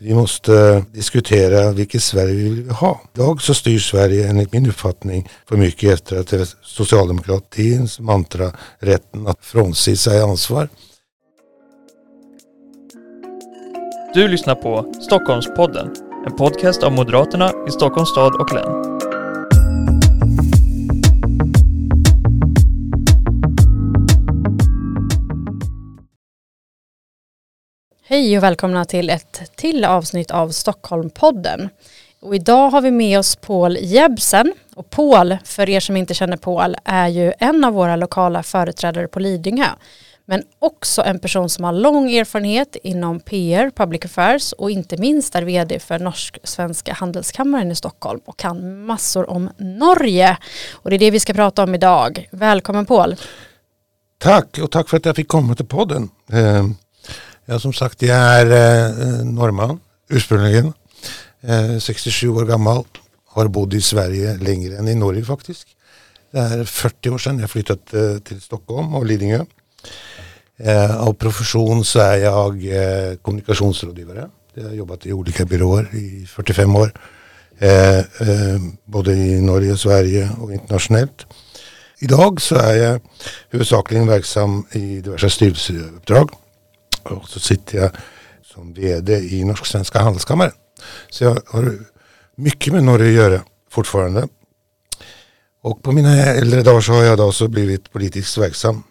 Vi måste eh, diskutera vilket Sverige vi vill ha. Idag så styr Sverige enligt min uppfattning för mycket efter att det är socialdemokratins mantra rätten att frånse sig ansvar. Du lyssnar på Stockholmspodden, en podcast av Moderaterna i Stockholms stad och län. Hej och välkomna till ett till avsnitt av Stockholmpodden. Och idag har vi med oss Paul Jebsen. Och Paul, för er som inte känner Paul, är ju en av våra lokala företrädare på Lidingö. Men också en person som har lång erfarenhet inom PR, Public Affairs och inte minst är vd för Norsk-Svenska Handelskammaren i Stockholm och kan massor om Norge. Och det är det vi ska prata om idag. Välkommen Paul. Tack och tack för att jag fick komma till podden. Eh, Ja, som sagt, jag är eh, norrman ursprungligen. Eh, 67 år gammal. Har bott i Sverige längre än i Norge faktiskt. Det är 40 år sedan jag flyttat eh, till Stockholm och Lidingö. Eh, av profession så är jag eh, kommunikationsrådgivare. Jag har jobbat i olika byråer i 45 år. Eh, eh, både i Norge, Sverige och internationellt. Idag så är jag huvudsakligen verksam i diverse styrelseuppdrag och så sitter jag som vd i Norsk-Svenska Handelskammaren. Så jag har mycket med Norge att göra fortfarande. Och på mina äldre dagar så har jag då så blivit politiskt verksam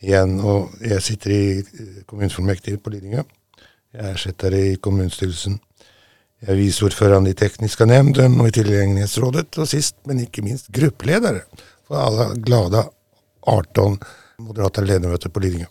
igen och jag sitter i eh, kommunfullmäktige på Lidingö. Jag är ersättare i kommunstyrelsen. Jag är vice ordförande i tekniska nämnden och i tillgänglighetsrådet och sist men inte minst gruppledare för alla glada 18 moderata ledamöter på Lidingö.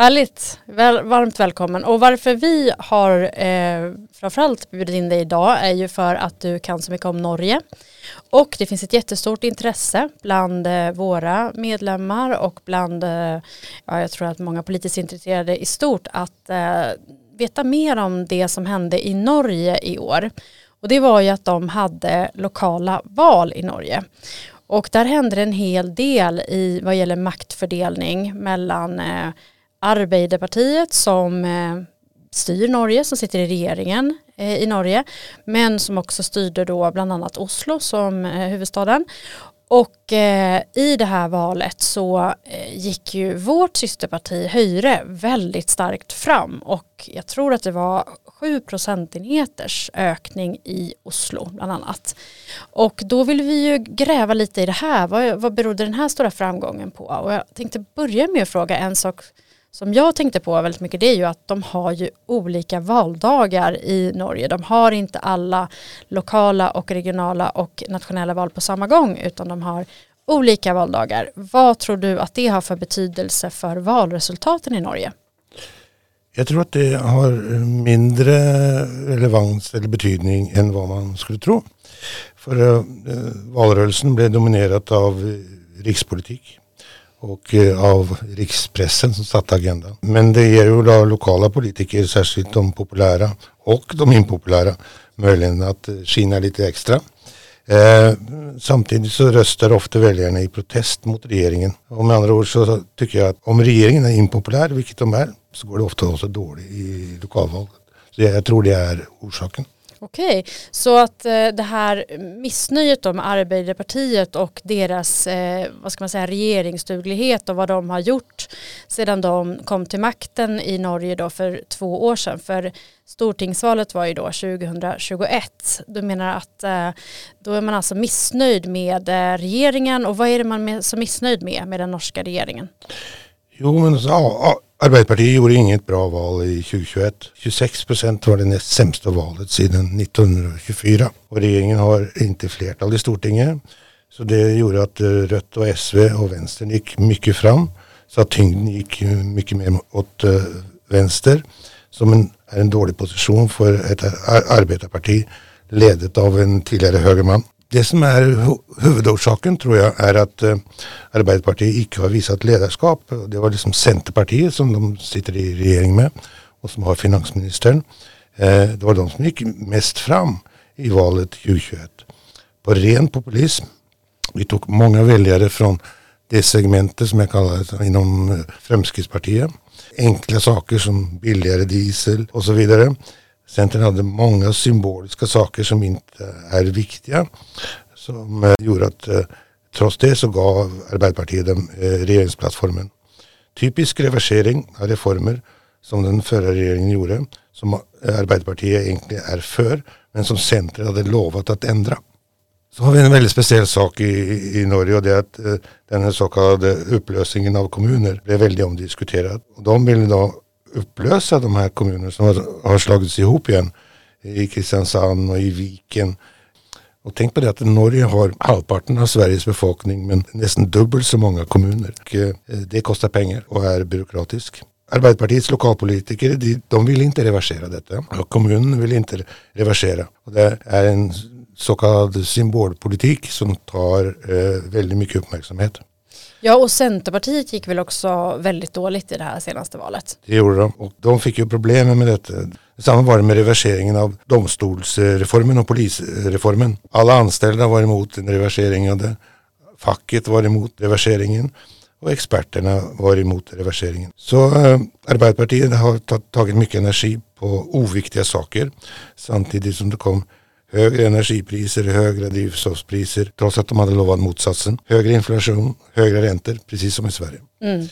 Härligt, Väl, varmt välkommen. Och varför vi har eh, framförallt bjudit in dig idag är ju för att du kan så mycket om Norge. Och det finns ett jättestort intresse bland eh, våra medlemmar och bland, eh, ja, jag tror att många politiskt intresserade i stort att eh, veta mer om det som hände i Norge i år. Och det var ju att de hade lokala val i Norge. Och där hände en hel del i vad gäller maktfördelning mellan eh, Arbeiderpartiet som eh, styr Norge, som sitter i regeringen eh, i Norge, men som också styrde då bland annat Oslo som eh, huvudstaden. Och eh, i det här valet så eh, gick ju vårt systerparti Höyre väldigt starkt fram och jag tror att det var 7 procentenheters ökning i Oslo bland annat. Och då vill vi ju gräva lite i det här. Vad, vad berodde den här stora framgången på? Och jag tänkte börja med att fråga en sak som jag tänkte på väldigt mycket det är ju att de har ju olika valdagar i Norge. De har inte alla lokala och regionala och nationella val på samma gång utan de har olika valdagar. Vad tror du att det har för betydelse för valresultaten i Norge? Jag tror att det har mindre relevans eller betydning än vad man skulle tro. För uh, valrörelsen blev dominerat av eh, rikspolitik och eh, av rikspressen som satte agendan. Men det ger ju då lokala politiker, särskilt de populära och de impopulära, möjligheten att eh, skina lite extra. Eh, samtidigt så röstar ofta väljarna i protest mot regeringen. Och med andra ord så tycker jag att om regeringen är impopulär, vilket de är, så går det ofta också dåligt i lokalvalet. Så jag tror det är orsaken. Okej, så att eh, det här missnöjet då med Arbeiderpartiet och deras eh, vad ska man säga, regeringsduglighet och vad de har gjort sedan de kom till makten i Norge då för två år sedan. För stortingsvalet var ju då 2021. Du menar att eh, då är man alltså missnöjd med eh, regeringen och vad är det man är så missnöjd med med den norska regeringen? Jo men så, ja, Arbeiderpartiet gjorde inget bra val i 2021. 26 procent var det näst sämsta valet sedan 1924. Och regeringen har inte flertal i Stortinget. Så det gjorde att eh, Rött och SV och Vänstern gick mycket fram. Så att tyngden gick mycket mer åt eh, vänster. Som en, är en dålig position för ett eh, arbetarparti ledet av en tidigare högerman. Det som är huvudorsaken tror jag är att eh, Arbeiderpartiet inte har visat ledarskap. Det var liksom Centerpartiet som de sitter i regering med och som har finansministern. Eh, det var de som gick mest fram i valet 2021. På ren populism. Vi tog många väljare från det segmentet som jag kallar det inom eh, Fremskrittspartiet. Enkla saker som billigare diesel och så vidare. Centern hade många symboliska saker som inte är viktiga. Som eh, gjorde att eh, trots det så gav Arbeiderpartiet dem eh, regeringsplattformen. Typisk reversering av reformer som den förra regeringen gjorde. Som Arbeiderpartiet egentligen är för men som Centern hade lovat att ändra. Så har vi en väldigt speciell sak i, i Norge och det är att eh, den här så kallade upplösningen av kommuner blev väldigt omdiskuterad. Och de vill då upplösa de här kommunerna som har, har slagits ihop igen i Kristiansand och i Viken. Och tänk på det att Norge har halvparten av Sveriges befolkning men nästan dubbelt så många kommuner. Och, eh, det kostar pengar och är byråkratisk. Arbeiderpartiets lokalpolitiker de, de vill inte reversera detta och kommunen vill inte reversera. Och det är en så kallad symbolpolitik som tar eh, väldigt mycket uppmärksamhet. Ja och Centerpartiet gick väl också väldigt dåligt i det här senaste valet. Det gjorde de och de fick ju problem med detta. Samma var det med reverseringen av domstolsreformen och polisreformen. Alla anställda var emot en reversering av det. Facket var emot reverseringen och experterna var emot reverseringen. Så eh, Arbeiderpartiet har tagit mycket energi på oviktiga saker samtidigt som det kom högre energipriser, högre drivstoffspriser trots att de hade lovat motsatsen. Högre inflation, högre räntor, precis som i Sverige. Mm.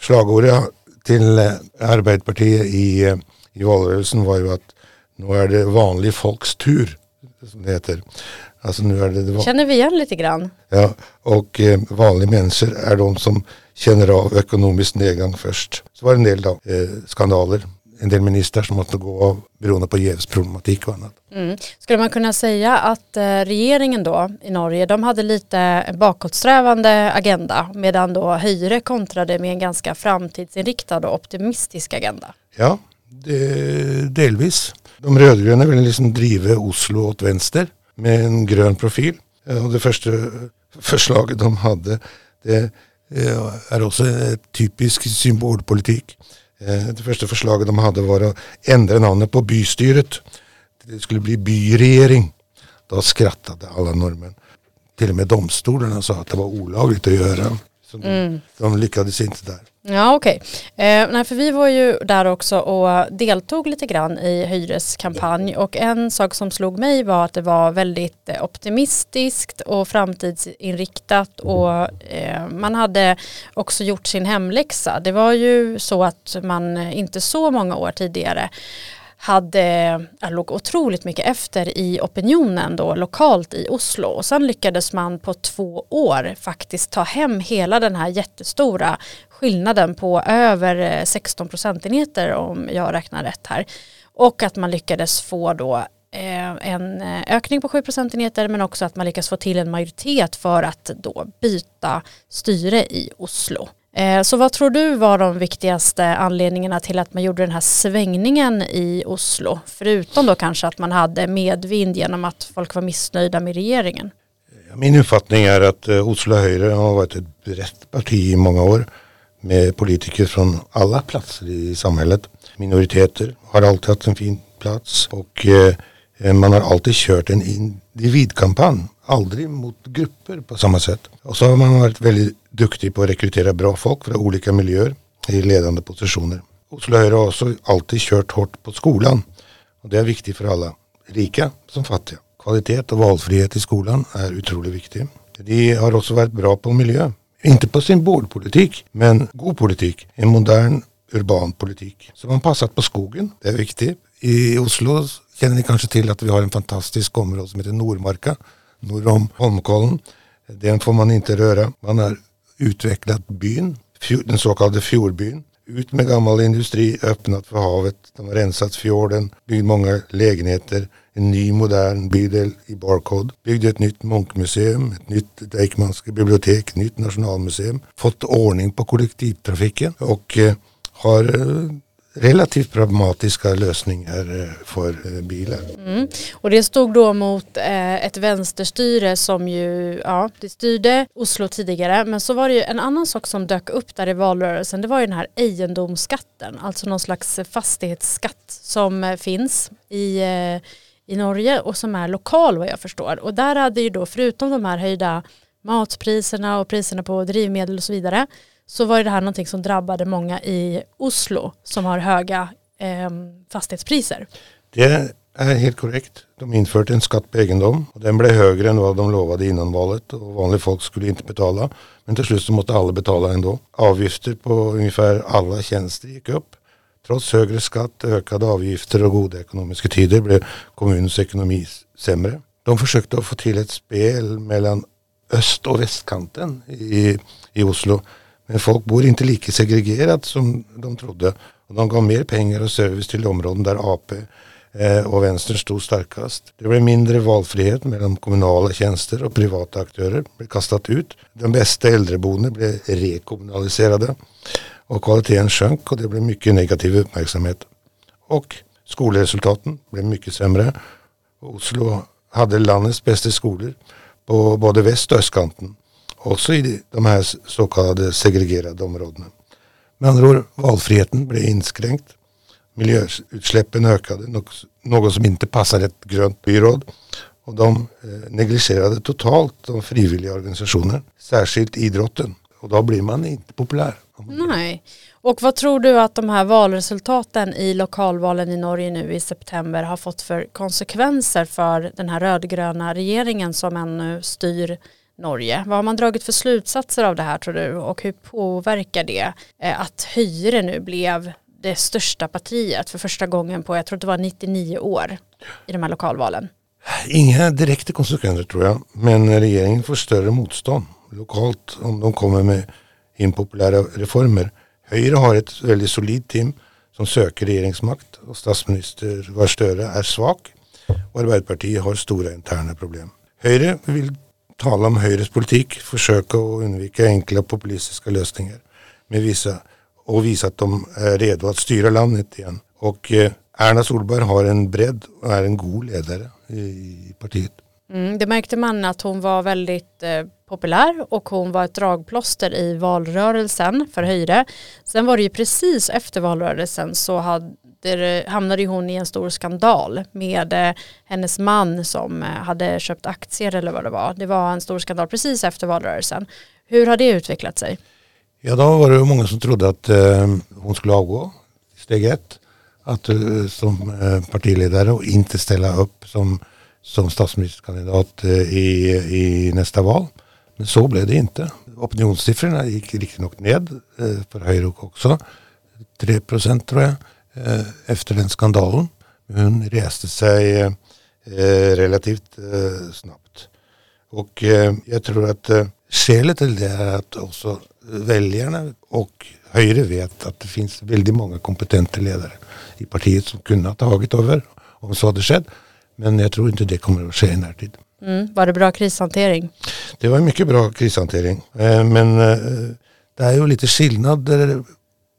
Slagordet till Arbeiderpartiet i, i valrörelsen var ju att nu är det vanlig folks tur, som det heter. Alltså nu är det, det Känner vi igen lite grann. Ja, och eh, vanliga människor är de som känner av ekonomisk nedgång först. Så var det en del då, eh, skandaler en del ministrar som måste gå av beroende på jävsproblematik och annat. Mm. Skulle man kunna säga att eh, regeringen då i Norge, de hade lite bakåtsträvande agenda medan då Höjre kontrade med en ganska framtidsinriktad och optimistisk agenda? Ja, delvis. De rödgröna ville liksom driva Oslo åt vänster med en grön profil. Och det första förslaget de hade det eh, är också typisk symbolpolitik. Eh, det första förslaget de hade var att ändra namnet på bystyret. Det skulle bli byregering. Då skrattade alla norrmän. Till och med domstolarna sa att det var olagligt att göra. Så de, mm. de lyckades inte där. Ja okej. Okay. Eh, nej, för vi var ju där också och deltog lite grann i Hyres kampanj och en sak som slog mig var att det var väldigt eh, optimistiskt och framtidsinriktat och eh, man hade också gjort sin hemläxa. Det var ju så att man inte så många år tidigare hade, låg otroligt mycket efter i opinionen då lokalt i Oslo och sen lyckades man på två år faktiskt ta hem hela den här jättestora skillnaden på över eh, 16 procentenheter om jag räknar rätt här och att man lyckades få då eh, en eh, ökning på 7 procentenheter men också att man lyckas få till en majoritet för att då byta styre i Oslo. Eh, så vad tror du var de viktigaste anledningarna till att man gjorde den här svängningen i Oslo? Förutom då kanske att man hade medvind genom att folk var missnöjda med regeringen. Eh, min uppfattning är att eh, Oslo Höjre har varit ett brett parti i många år med politiker från alla platser i samhället. Minoriteter har alltid haft en fin plats och man har alltid kört en individkampanj aldrig mot grupper på samma sätt. Och så har man varit väldigt duktig på att rekrytera bra folk från olika miljöer i ledande positioner. Oslo Høyre har också alltid kört hårt på skolan. Och det är viktigt för alla, rika som fattiga. Kvalitet och valfrihet i skolan är otroligt viktigt. De har också varit bra på miljö. Inte på symbolpolitik, men god politik. En modern urban politik. som har passat på skogen, det är viktigt. I Oslo känner ni kanske till att vi har en fantastisk område som heter Nordmarka norr om Holmkollen. Den får man inte röra. Man är utvecklat byn, den så kallade fjordbyn. Ut med gammal industri, öppnat för havet. De har rensat fjorden, byggt många lägenheter. En ny modern bydel i Barcode. Byggde ett nytt Munkmuseum, ett nytt Deichmanska bibliotek, nytt nationalmuseum. Fått ordning på kollektivtrafiken och eh, har eh, relativt problematiska lösningar eh, för eh, bilen. bilar. Mm. Och det stod då mot eh, ett vänsterstyre som ju, ja, det styrde Oslo tidigare, men så var det ju en annan sak som dök upp där i valrörelsen, det var ju den här egendomsskatten, alltså någon slags fastighetsskatt som finns i i Norge och som är lokal vad jag förstår. Och där hade ju då förutom de här höjda matpriserna och priserna på drivmedel och så vidare så var det här någonting som drabbade många i Oslo som har höga eh, fastighetspriser. Det är helt korrekt. De införde en skatt på egendom och den blev högre än vad de lovade innan valet och vanliga folk skulle inte betala. Men till slut så måste alla betala ändå. Avgifter på ungefär alla tjänster gick upp. Trots högre skatt, ökade avgifter och goda ekonomiska tider blev kommunens ekonomi sämre. De försökte att få till ett spel mellan öst och västkanten i, i Oslo. Men folk bor inte lika segregerat som de trodde. Och de gav mer pengar och service till områden där AP eh, och vänstern stod starkast. Det blev mindre valfrihet mellan kommunala tjänster och privata aktörer. blev kastat ut. De bästa äldreboendena blev rekommunaliserade. Och kvaliteten sjönk och det blev mycket negativ uppmärksamhet. Och skolresultaten blev mycket sämre. Oslo hade landets bästa skolor på både väst och östkanten. Också i de här så kallade segregerade områdena. Med andra ord, valfriheten blev inskränkt. Miljöutsläppen ökade, något som inte passade ett grönt byråd. Och de eh, negligerade totalt de frivilliga organisationerna, särskilt idrotten. Och då blir man inte populär. Nej. Och vad tror du att de här valresultaten i lokalvalen i Norge nu i september har fått för konsekvenser för den här rödgröna regeringen som ännu styr Norge. Vad har man dragit för slutsatser av det här tror du och hur påverkar det eh, att Höyre nu blev det största partiet för första gången på, jag tror det var 99 år i de här lokalvalen? Inga direkta konsekvenser tror jag, men regeringen får större motstånd lokalt om de kommer med impopulära reformer. Höyre har ett väldigt solid team som söker regeringsmakt och statsminister Gahr Støre är svag och Arbeiderpartiet har stora interna problem. Höyre vill tala om Høyres politik, försöka att undvika enkla populistiska lösningar med vissa och visa att de är redo att styra landet igen. Och eh, Erna Solberg har en bredd och är en god ledare i partiet. Mm, det märkte man att hon var väldigt eh, populär och hon var ett dragplåster i valrörelsen för Höyre. Sen var det ju precis efter valrörelsen så hade, Eh, hamnade hon i en stor skandal med eh, hennes man som eh, hade köpt aktier eller vad det var. Det var en stor skandal precis efter valrörelsen. Hur har det utvecklat sig? Ja, då var det många som trodde att hon skulle avgå steg ett. Att, som partiledare och inte ställa upp som, som statsministerkandidat i, i nästa val. Men så blev det inte. Opinionssiffrorna gick riktigt nog ned för Höjre också. 3 procent tror jag efter den skandalen. Hon reste sig eh, relativt snabbt. Och jag tror att skälet till det är att också väljarna och Höjre vet att det finns väldigt många kompetenta ledare i partiet som kunde ha tagit över om så hade skett. Men jag tror inte det kommer att ske i närtid. Mm. Var det bra krishantering? Det var mycket bra krishantering. Eh, men eh, det är ju lite skillnader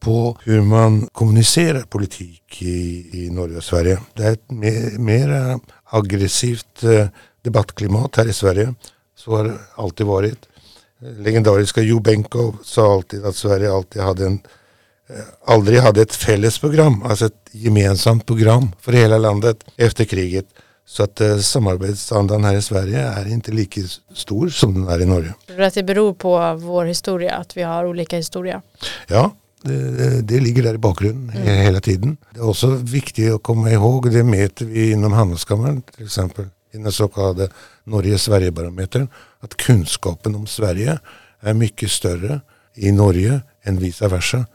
på hur man kommunicerar politik i, i Norge och Sverige. Det är ett mer, mer aggressivt eh, debattklimat här i Sverige. Så har det alltid varit. Legendariska Jo Benko sa alltid att Sverige alltid hade en aldrig hade ett fällesprogram, alltså ett gemensamt program för hela landet efter kriget. Så att eh, samarbetsandan här i Sverige är inte lika stor som den är i Norge. Tror du att det beror på vår historia, att vi har olika historia? Ja, det, det ligger där i bakgrunden mm. hela tiden. Det är också viktigt att komma ihåg, det mäter vi inom Handelskammaren till exempel, i den så kallade Norge-Sverige-barometern, att kunskapen om Sverige är mycket större i Norge än vice versa.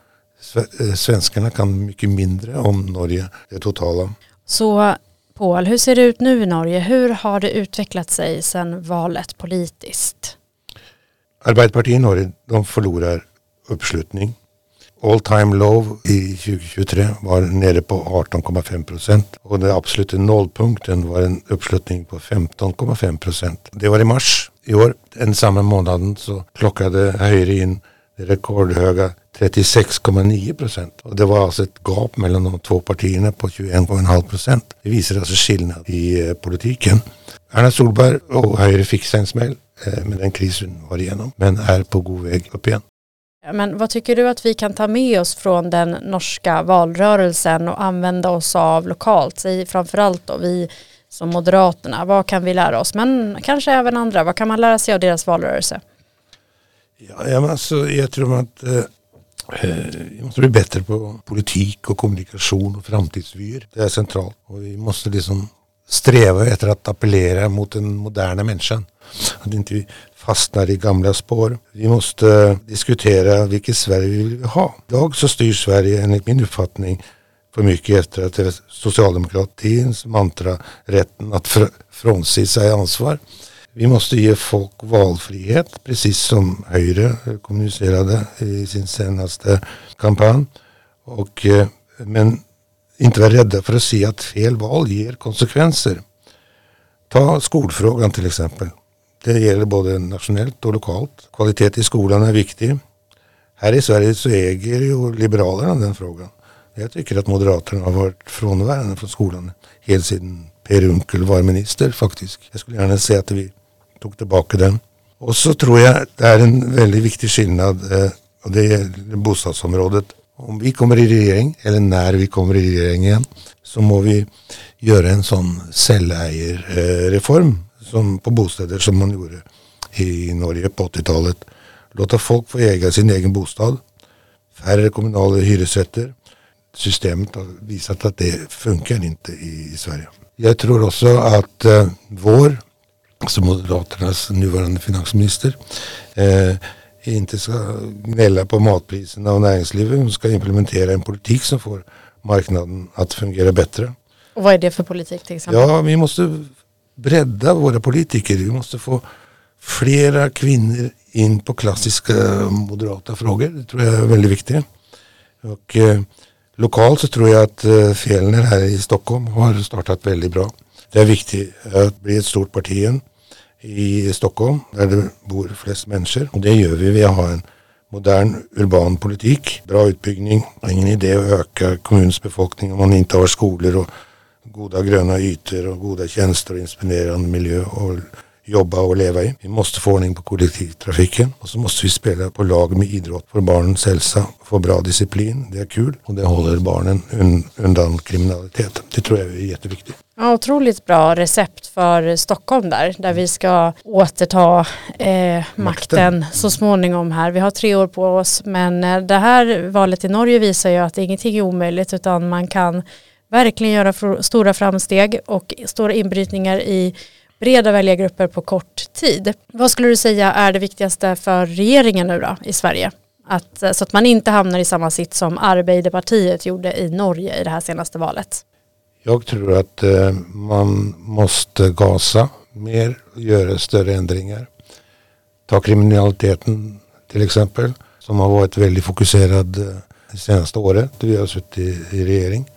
Eh, svenskarna kan mycket mindre om Norge, det totala. Så Paul, hur ser det ut nu i Norge? Hur har det utvecklat sig sedan valet politiskt? Arbeiderpartiet i Norge de förlorar uppslutning. All time low i 2023 var nere på 18,5 procent och den absoluta nollpunkten var en uppslutning på 15,5 procent. Det var i mars i år. Den samma månaden så klockade Höyre in det rekordhöga 36,9 procent. Och det var alltså ett gap mellan de två partierna på 21,5 procent. Det visar alltså skillnad i eh, politiken. Erna Solberg och Höyre fick sig en smäll eh, med den krisen var igenom, men är på god väg upp igen. Men vad tycker du att vi kan ta med oss från den norska valrörelsen och använda oss av lokalt? Säg framförallt då vi som Moderaterna, vad kan vi lära oss? Men kanske även andra, vad kan man lära sig av deras valrörelse? Ja, alltså, jag tror att eh, Eh, vi måste bli bättre på politik och kommunikation och framtidsvyer. Det är centralt. Och vi måste liksom sträva efter att appellera mot den moderna människan. Att inte vi fastnar i gamla spår. Vi måste diskutera vilket Sverige vi vill ha. Idag så styr Sverige enligt min uppfattning för mycket efter att det är socialdemokratins mantra rätten att fr frånse sig ansvar. Vi måste ge folk valfrihet, precis som Höyre kommunicerade i sin senaste kampanj. Och, eh, men inte vara rädda för att se att fel val ger konsekvenser. Ta skolfrågan till exempel. Det gäller både nationellt och lokalt. Kvalitet i skolan är viktig. Här i Sverige så äger ju Liberalerna den frågan. Jag tycker att Moderaterna har varit frånvarande från skolan helt sedan Per Unckel var minister faktiskt. Jag skulle gärna se att vi tog tillbaka den. Och så tror jag att det är en väldigt viktig skillnad eh, och det är bostadsområdet. Om vi kommer i regering eller när vi kommer i regeringen så må vi göra en sån cellägerreform som på bostäder som man gjorde i Norge på 80-talet. Låta folk få äga sin egen bostad. Färre kommunala hyresrätter. Systemet har visat att det funkar inte i, i Sverige. Jag tror också att eh, vår, alltså Moderaternas nuvarande finansminister, eh, inte ska gnälla på matpriserna och näringslivet. Hon ska implementera en politik som får marknaden att fungera bättre. Och vad är det för politik till exempel? Ja, vi måste bredda våra politiker. Vi måste få flera kvinnor in på klassiska moderata frågor. Det tror jag är väldigt viktigt. Och, eh, lokalt så tror jag att eh, Fjellner här i Stockholm har startat väldigt bra. Det är viktigt att bli ett stort parti igen i Stockholm där det bor flest människor. Och det gör vi. Vi har en modern urban politik, bra utbyggning. Det är ingen idé att öka kommunens befolkning om man inte har skolor och goda gröna ytor och goda tjänster och inspirerande miljö och jobba och leva i. Vi måste få ordning på kollektivtrafiken och så måste vi spela på lag med idrott för barnens hälsa. Få bra disciplin, det är kul och det håller barnen undan kriminalitet. Det tror jag är jätteviktigt. Ja, otroligt bra recept för Stockholm där, där vi ska återta eh, makten, makten så småningom här. Vi har tre år på oss, men eh, det här valet i Norge visar ju att ingenting är omöjligt, utan man kan verkligen göra stora framsteg och stora inbrytningar i breda väljargrupper på kort tid. Vad skulle du säga är det viktigaste för regeringen nu då i Sverige? Att, eh, så att man inte hamnar i samma sitt som Arbeiderpartiet gjorde i Norge i det här senaste valet. Jag tror att eh, man måste gasa mer och göra större ändringar. Ta kriminaliteten till exempel som har varit väldigt fokuserad eh, det senaste året. Vi har suttit i, i regering.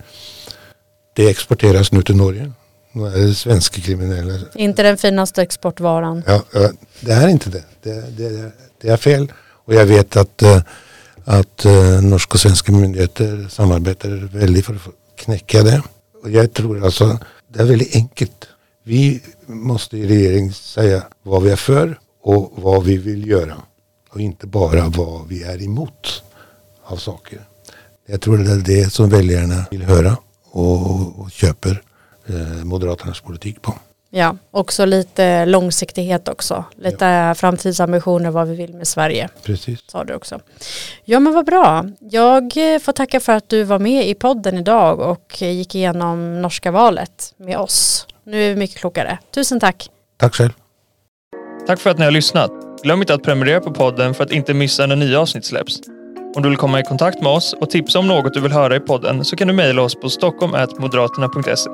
Det exporteras nu till Norge. Nu är det svenska kriminella. Inte den finaste exportvaran. Ja, det är inte det. Det, det, det är fel. Och jag vet att, eh, att eh, norska och svenska myndigheter samarbetar väldigt för att knäcka det. Och jag tror alltså, det är väldigt enkelt. Vi måste i regering säga vad vi är för och vad vi vill göra. Och inte bara vad vi är emot av saker. Jag tror det är det som väljarna vill höra och, och köper eh, Moderaternas politik på. Ja, också lite långsiktighet också. Lite ja. framtidsambitioner vad vi vill med Sverige. Precis. Sa du också. Ja men vad bra. Jag eh, får tacka för att du var med i podden idag och gick igenom norska valet med oss. Nu är vi mycket klokare. Tusen tack. Tack själv. Tack för att ni har lyssnat. Glöm inte att prenumerera på podden för att inte missa när nya avsnitt släpps. Om du vill komma i kontakt med oss och tipsa om något du vill höra i podden så kan du mejla oss på stockholm.moderaterna.se.